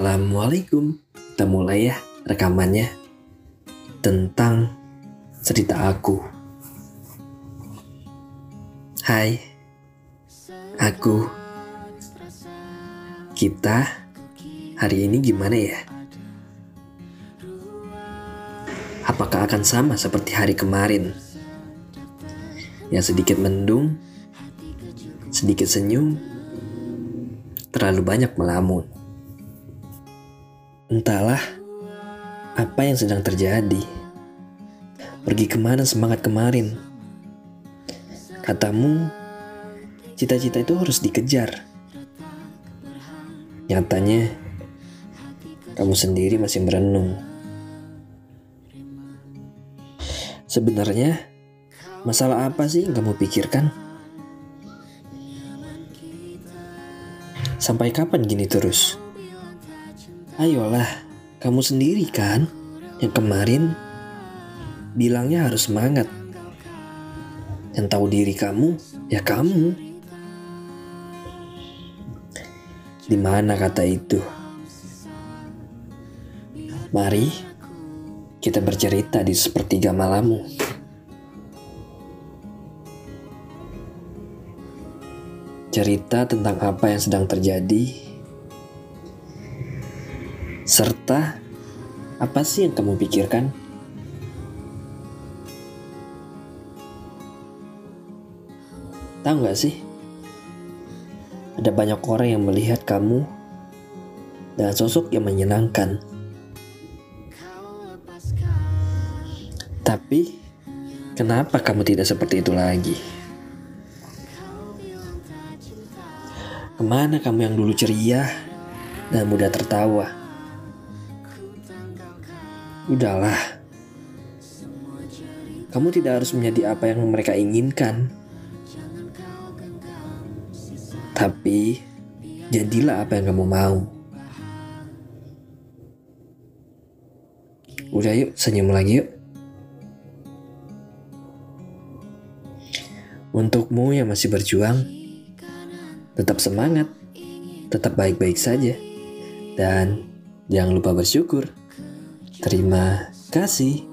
Assalamualaikum. Kita mulai ya rekamannya tentang cerita aku. Hai, aku. Kita hari ini gimana ya? Apakah akan sama seperti hari kemarin? Yang sedikit mendung, sedikit senyum, terlalu banyak melamun. Entahlah apa yang sedang terjadi. Pergi ke mana semangat kemarin? Katamu, cita-cita itu harus dikejar. Nyatanya, kamu sendiri masih merenung. Sebenarnya, masalah apa sih yang kamu pikirkan? Sampai kapan gini terus? Ayolah, kamu sendiri kan yang kemarin bilangnya harus semangat. Yang tahu diri kamu, ya kamu. Di mana kata itu? Mari kita bercerita di sepertiga malammu. Cerita tentang apa yang sedang terjadi serta apa sih yang kamu pikirkan? Tahu gak sih? Ada banyak orang yang melihat kamu dengan sosok yang menyenangkan. Tapi, kenapa kamu tidak seperti itu lagi? Ke mana kamu yang dulu ceria dan mudah tertawa? Udahlah, kamu tidak harus menjadi apa yang mereka inginkan. Tapi, jadilah apa yang kamu mau. Udah yuk, senyum lagi yuk. Untukmu yang masih berjuang, tetap semangat, tetap baik-baik saja, dan jangan lupa bersyukur. Terima kasih.